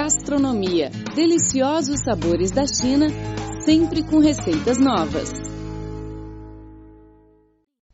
Gastronomia. Deliciosos sabores da China, sempre com receitas novas.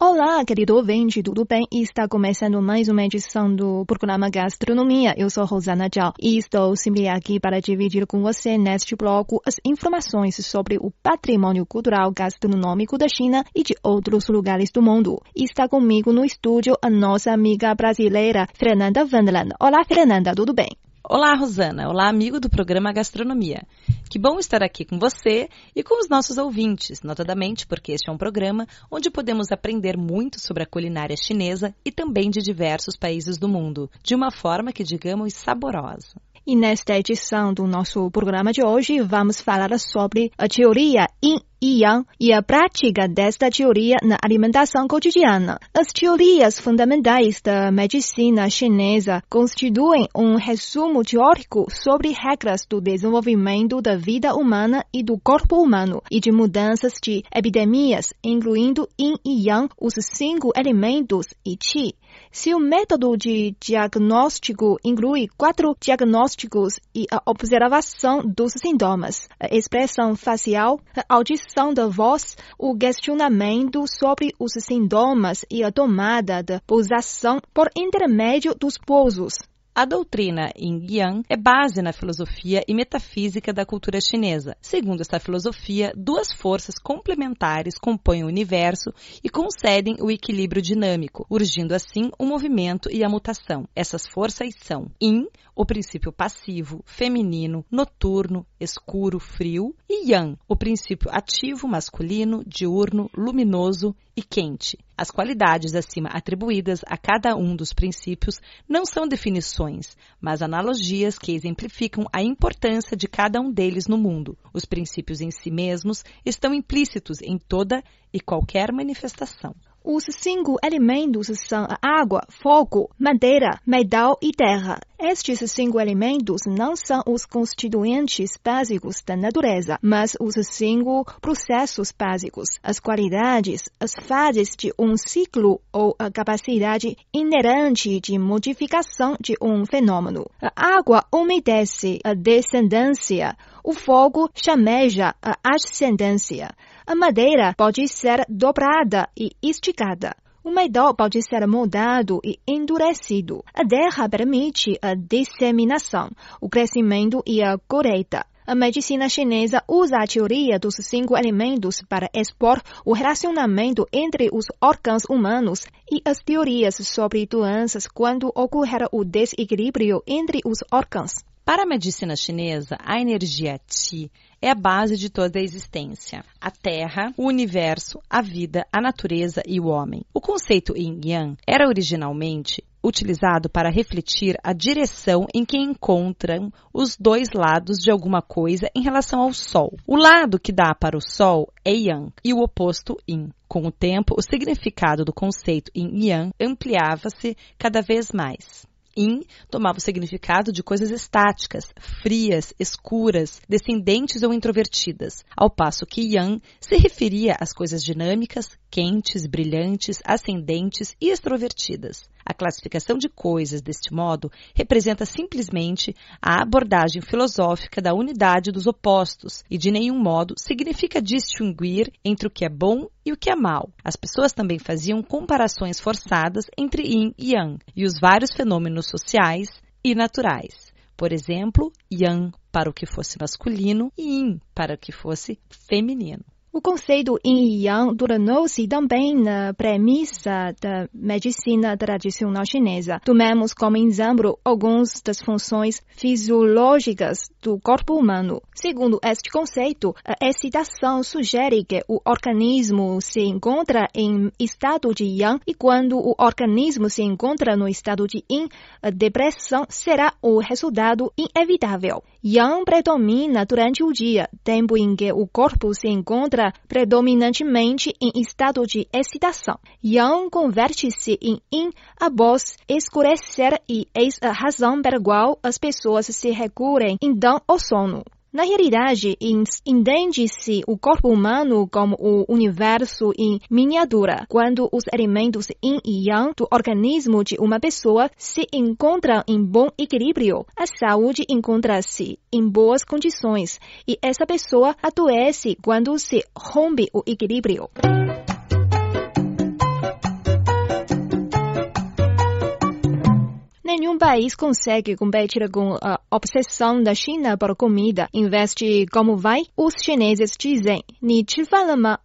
Olá, querido ouvinte, tudo bem? Está começando mais uma edição do programa Gastronomia. Eu sou Rosana Zhao e estou sempre aqui para dividir com você neste bloco as informações sobre o patrimônio cultural gastronômico da China e de outros lugares do mundo. Está comigo no estúdio a nossa amiga brasileira Fernanda Vandeland. Olá, Fernanda, tudo bem? Olá, Rosana. Olá, amigo do programa Gastronomia. Que bom estar aqui com você e com os nossos ouvintes, notadamente porque este é um programa onde podemos aprender muito sobre a culinária chinesa e também de diversos países do mundo, de uma forma que digamos saborosa. E nesta edição do nosso programa de hoje, vamos falar sobre a teoria Yin Yang e a prática desta teoria na alimentação cotidiana. As teorias fundamentais da medicina chinesa constituem um resumo teórico sobre regras do desenvolvimento da vida humana e do corpo humano e de mudanças de epidemias, incluindo Yin e Yang, os cinco elementos e Qi. Se o método de diagnóstico inclui quatro diagnósticos e a observação dos sintomas, a expressão facial, a audição da voz, o questionamento sobre os sintomas e a tomada da posição por intermédio dos pousos. A doutrina Yin Yang é base na filosofia e metafísica da cultura chinesa. Segundo esta filosofia, duas forças complementares compõem o universo e concedem o equilíbrio dinâmico, urgindo assim o movimento e a mutação. Essas forças são Yin, o princípio passivo, feminino, noturno, escuro, frio, e Yang, o princípio ativo, masculino, diurno, luminoso e quente. As qualidades acima atribuídas a cada um dos princípios não são definições, mas analogias que exemplificam a importância de cada um deles no mundo. Os princípios em si mesmos estão implícitos em toda e qualquer manifestação. Os cinco elementos são a água, fogo, madeira, metal e terra. Estes cinco elementos não são os constituintes básicos da natureza, mas os cinco processos básicos, as qualidades, as fases de um ciclo ou a capacidade inerente de modificação de um fenômeno. A água umedece a descendência, o fogo chameja a ascendência. A madeira pode ser dobrada e esticada. O metal pode ser moldado e endurecido. A terra permite a disseminação, o crescimento e a colheita. A medicina chinesa usa a teoria dos cinco elementos para expor o relacionamento entre os órgãos humanos e as teorias sobre doenças quando ocorrer o desequilíbrio entre os órgãos. Para a medicina chinesa, a energia Qi é a base de toda a existência. A Terra, o universo, a vida, a natureza e o homem. O conceito Yin Yang era originalmente utilizado para refletir a direção em que encontram os dois lados de alguma coisa em relação ao Sol. O lado que dá para o Sol é Yang e o oposto Yin. Com o tempo, o significado do conceito Yin Yang ampliava-se cada vez mais. Yin tomava o significado de coisas estáticas, frias, escuras, descendentes ou introvertidas, ao passo que Yang se referia às coisas dinâmicas, quentes, brilhantes, ascendentes e extrovertidas. A classificação de coisas deste modo representa simplesmente a abordagem filosófica da unidade dos opostos e de nenhum modo significa distinguir entre o que é bom e o que é mal. As pessoas também faziam comparações forçadas entre yin e yang e os vários fenômenos sociais e naturais. Por exemplo, yang para o que fosse masculino e yin para o que fosse feminino. O conceito yin e yang tornou-se também na premissa da medicina tradicional chinesa. Tomemos como exemplo algumas das funções fisiológicas do corpo humano. Segundo este conceito, a excitação sugere que o organismo se encontra em estado de yang e quando o organismo se encontra no estado de yin, a depressão será o resultado inevitável. Yang predomina durante o dia, tempo em que o corpo se encontra predominantemente em estado de excitação. Yang converte-se em yin após escurecer e eis a razão pela qual as pessoas se recuram então ao sono. Na realidade, entende-se o corpo humano como o universo em miniatura, quando os elementos yin e yang do organismo de uma pessoa se encontram em bom equilíbrio. A saúde encontra-se em boas condições e essa pessoa adoece quando se rompe o equilíbrio. País consegue competir com a obsessão da China por comida. De como vai, os chineses dizem, ni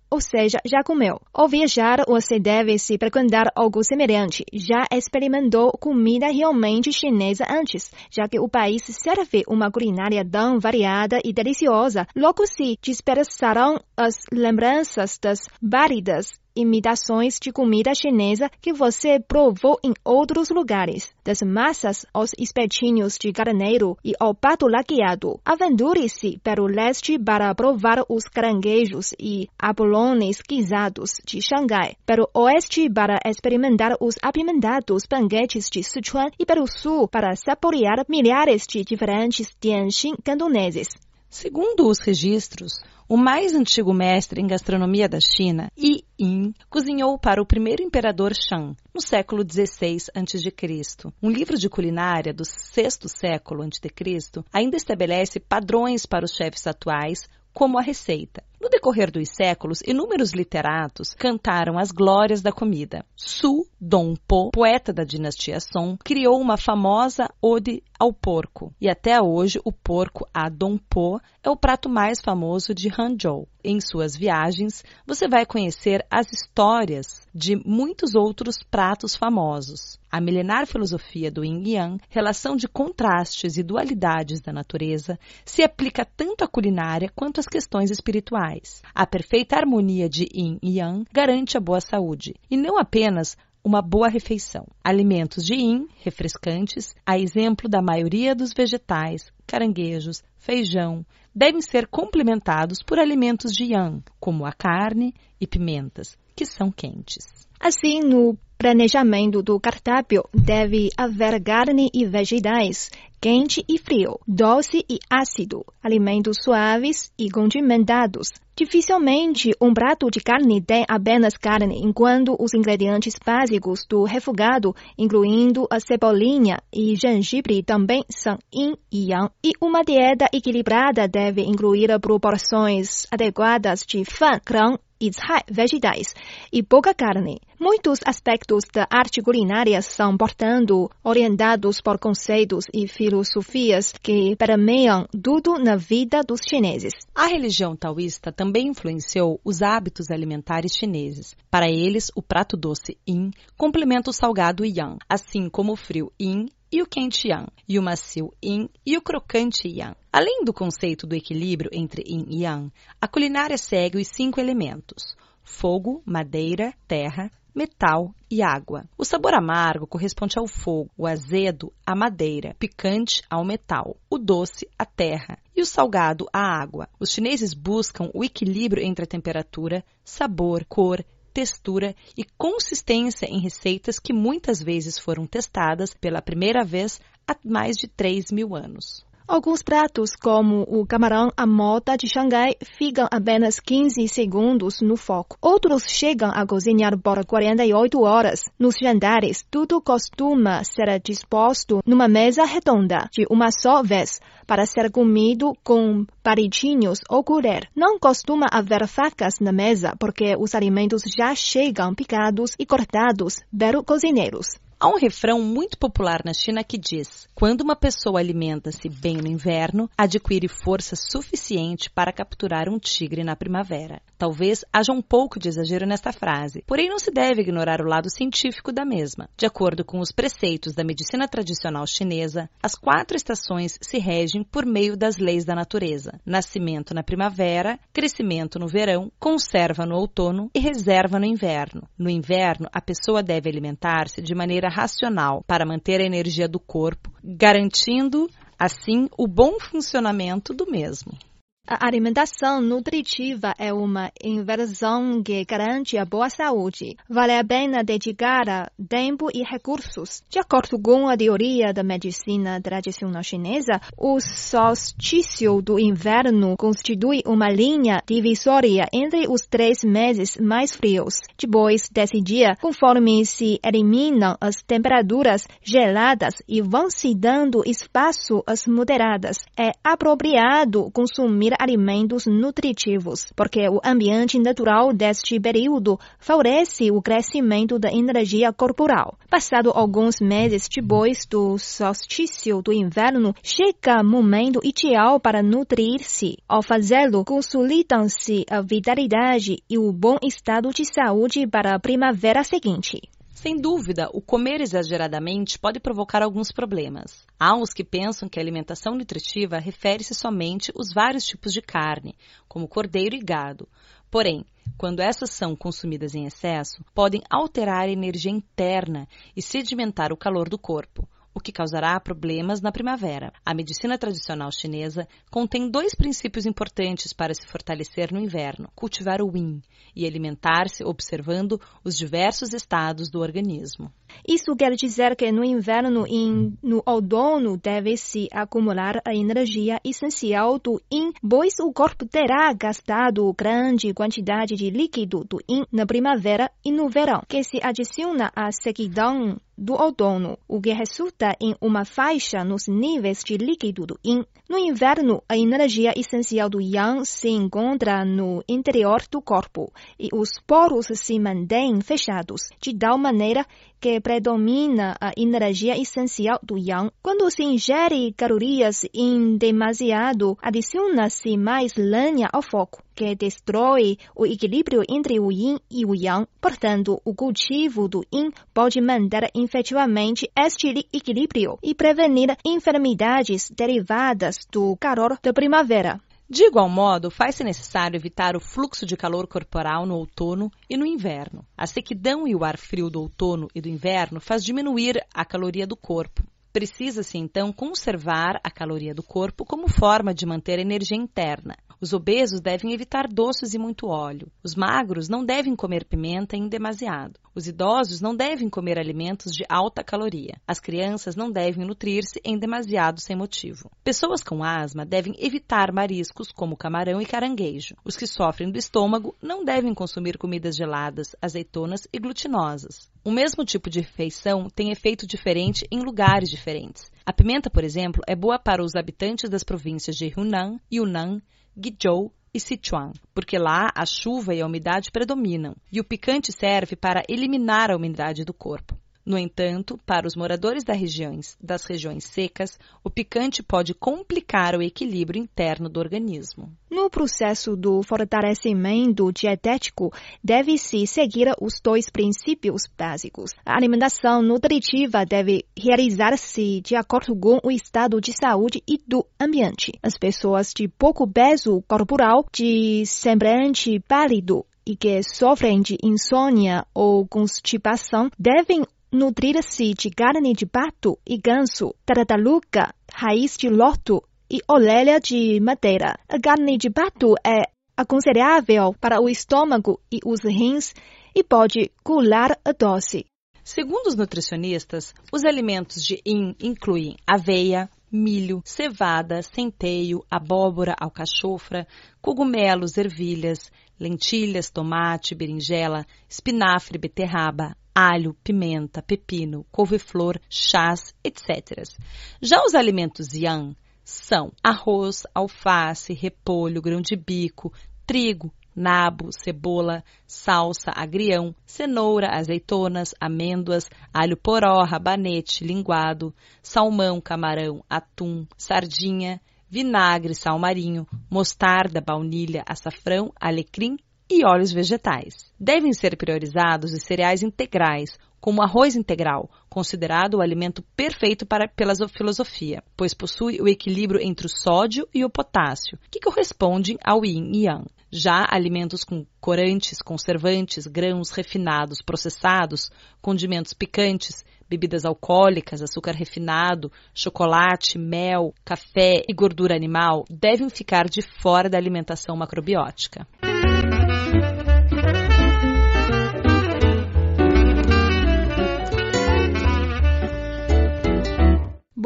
ou seja, já comeu. Ao viajar, você deve se perguntar algo semelhante. Já experimentou comida realmente chinesa antes, já que o país serve uma culinária tão variada e deliciosa. Logo se dispersarão as lembranças das válidas imitações de comida chinesa que você provou em outros lugares. Das massas aos espetinhos de carneiro e ao pato laqueado. Aventure-se para o leste para provar os caranguejos e abolones guisados de Xangai. Para o oeste para experimentar os apimentados banquetes de Sichuan e para o sul para saborear milhares de diferentes tianxin cantoneses. Segundo os registros, o mais antigo mestre em gastronomia da China, Yi Yin, cozinhou para o primeiro imperador Shang, no século XVI a.C. Um livro de culinária do sexto século a.C. ainda estabelece padrões para os chefes atuais, como a receita. No decorrer dos séculos, inúmeros literatos cantaram as glórias da comida. Su Dongpo, poeta da dinastia Song, criou uma famosa ode ao porco. E até hoje, o porco a Dongpo é o prato mais famoso de Hangzhou. Em suas viagens, você vai conhecer as histórias de muitos outros pratos famosos. A milenar filosofia do Yin Yang, relação de contrastes e dualidades da natureza, se aplica tanto à culinária quanto às questões espirituais. A perfeita harmonia de Yin e Yang garante a boa saúde, e não apenas uma boa refeição. Alimentos de yin, refrescantes, a exemplo da maioria dos vegetais, caranguejos, feijão, devem ser complementados por alimentos de yang, como a carne e pimentas, que são quentes. Assim, no planejamento do cardápio deve haver carne e vegetais, quente e frio, doce e ácido, alimentos suaves e condimentados. Dificilmente um prato de carne tem apenas carne, enquanto os ingredientes básicos do refogado, incluindo a cebolinha e gengibre, também são yin e yang. E uma dieta equilibrada deve incluir proporções adequadas de fan, grão e vegetais e pouca carne. Muitos aspectos da arte culinária são, portanto, orientados por conceitos e filosofias que permeiam tudo na vida dos chineses. A religião taoísta também influenciou os hábitos alimentares chineses. Para eles, o prato doce yin complementa o salgado yang, assim como o frio yin e o quente yang, e o macio yin e o crocante yang. Além do conceito do equilíbrio entre yin e yang, a culinária segue os cinco elementos: fogo, madeira, terra, metal e água. O sabor amargo corresponde ao fogo, o azedo à madeira, picante ao metal, o doce à terra e o salgado à água. Os chineses buscam o equilíbrio entre a temperatura, sabor, cor, textura e consistência em receitas que muitas vezes foram testadas pela primeira vez há mais de 3 mil anos. Alguns pratos, como o camarão à moda de Xangai, ficam apenas 15 segundos no fogo. Outros chegam a cozinhar por 48 horas. Nos jantares, tudo costuma ser disposto numa mesa redonda, de uma só vez, para ser comido com palitinhos ou colher. Não costuma haver facas na mesa, porque os alimentos já chegam picados e cortados pelos cozinheiros. Há um refrão muito popular na China que diz: quando uma pessoa alimenta-se bem no inverno, adquire força suficiente para capturar um tigre na primavera. Talvez haja um pouco de exagero nesta frase, porém não se deve ignorar o lado científico da mesma. De acordo com os preceitos da medicina tradicional chinesa, as quatro estações se regem por meio das leis da natureza: nascimento na primavera, crescimento no verão, conserva no outono e reserva no inverno. No inverno, a pessoa deve alimentar-se de maneira racional para manter a energia do corpo, garantindo assim o bom funcionamento do mesmo. A alimentação nutritiva é uma inversão que garante a boa saúde. Vale a pena dedicar tempo e recursos. De acordo com a teoria da medicina tradicional chinesa, o solstício do inverno constitui uma linha divisória entre os três meses mais frios. Depois desse dia, conforme se eliminam as temperaturas geladas e vão se dando espaço às moderadas, é apropriado consumir alimentos nutritivos, porque o ambiente natural deste período favorece o crescimento da energia corporal. Passado alguns meses depois do solstício do inverno, chega o momento ideal para nutrir-se. Ao fazê-lo, consolidam-se a vitalidade e o bom estado de saúde para a primavera seguinte. Sem dúvida, o comer exageradamente pode provocar alguns problemas. Há os que pensam que a alimentação nutritiva refere-se somente aos vários tipos de carne, como cordeiro e gado. Porém, quando essas são consumidas em excesso, podem alterar a energia interna e sedimentar o calor do corpo o que causará problemas na primavera. A medicina tradicional chinesa contém dois princípios importantes para se fortalecer no inverno: cultivar o yin e alimentar-se observando os diversos estados do organismo. Isso quer dizer que no inverno e no outono deve-se acumular a energia essencial do yin, pois o corpo terá gastado grande quantidade de líquido do yin na primavera e no verão, que se adiciona à sequidão do outono, o que resulta em uma faixa nos níveis de líquido do yin. No inverno, a energia essencial do yang se encontra no interior do corpo e os poros se mantêm fechados, de tal maneira que predomina a energia essencial do yang. Quando se ingere calorias em demasiado, adiciona-se mais lenha ao fogo, que destrói o equilíbrio entre o yin e o yang. Portanto, o cultivo do yin pode manter efetivamente este equilíbrio e prevenir enfermidades derivadas do calor da primavera. De igual modo, faz-se necessário evitar o fluxo de calor corporal no outono e no inverno. A sequidão e o ar frio do outono e do inverno faz diminuir a caloria do corpo. Precisa-se então conservar a caloria do corpo como forma de manter a energia interna. Os obesos devem evitar doces e muito óleo. Os magros não devem comer pimenta em demasiado. Os idosos não devem comer alimentos de alta caloria. As crianças não devem nutrir-se em demasiado sem motivo. Pessoas com asma devem evitar mariscos como camarão e caranguejo. Os que sofrem do estômago não devem consumir comidas geladas, azeitonas e glutinosas. O mesmo tipo de refeição tem efeito diferente em lugares diferentes. A pimenta, por exemplo, é boa para os habitantes das províncias de Hunan, Yunnan, Guizhou e Sichuan, porque lá a chuva e a umidade predominam, e o picante serve para eliminar a umidade do corpo. No entanto, para os moradores das regiões, das regiões secas, o picante pode complicar o equilíbrio interno do organismo. No processo do fortalecimento dietético, deve-se seguir os dois princípios básicos. A alimentação nutritiva deve realizar-se de acordo com o estado de saúde e do ambiente. As pessoas de pouco peso corporal, de semblante pálido e que sofrem de insônia ou constipação devem nutrir-se de carne de pato e ganso, tartaruga, raiz de loto e orelha de madeira. A carne de pato é aconselhável para o estômago e os rins e pode curar a tosse. Segundo os nutricionistas, os alimentos de yin incluem aveia, milho, cevada, centeio, abóbora, alcachofra, cogumelos, ervilhas, lentilhas, tomate, berinjela, espinafre, beterraba, alho, pimenta, pepino, couve-flor, chás, etc. Já os alimentos yang são arroz, alface, repolho, grão de bico, trigo, nabo, cebola, salsa, agrião, cenoura, azeitonas, amêndoas, alho poró, rabanete, linguado, salmão, camarão, atum, sardinha, vinagre, sal marinho, mostarda, baunilha, açafrão, alecrim e óleos vegetais. Devem ser priorizados os cereais integrais, como arroz integral, considerado o alimento perfeito para, pela filosofia, pois possui o equilíbrio entre o sódio e o potássio, que correspondem ao yin e yang. Já alimentos com corantes, conservantes, grãos refinados, processados, condimentos picantes, bebidas alcoólicas, açúcar refinado, chocolate, mel, café e gordura animal devem ficar de fora da alimentação macrobiótica.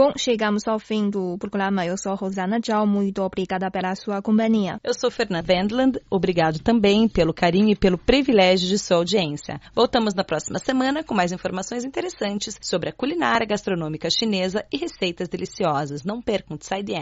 Bom, chegamos ao fim do programa. Eu sou Rosana Tchau. Muito obrigada pela sua companhia. Eu sou Fernanda Wendland. Obrigado também pelo carinho e pelo privilégio de sua audiência. Voltamos na próxima semana com mais informações interessantes sobre a culinária gastronômica chinesa e receitas deliciosas. Não percam, sai de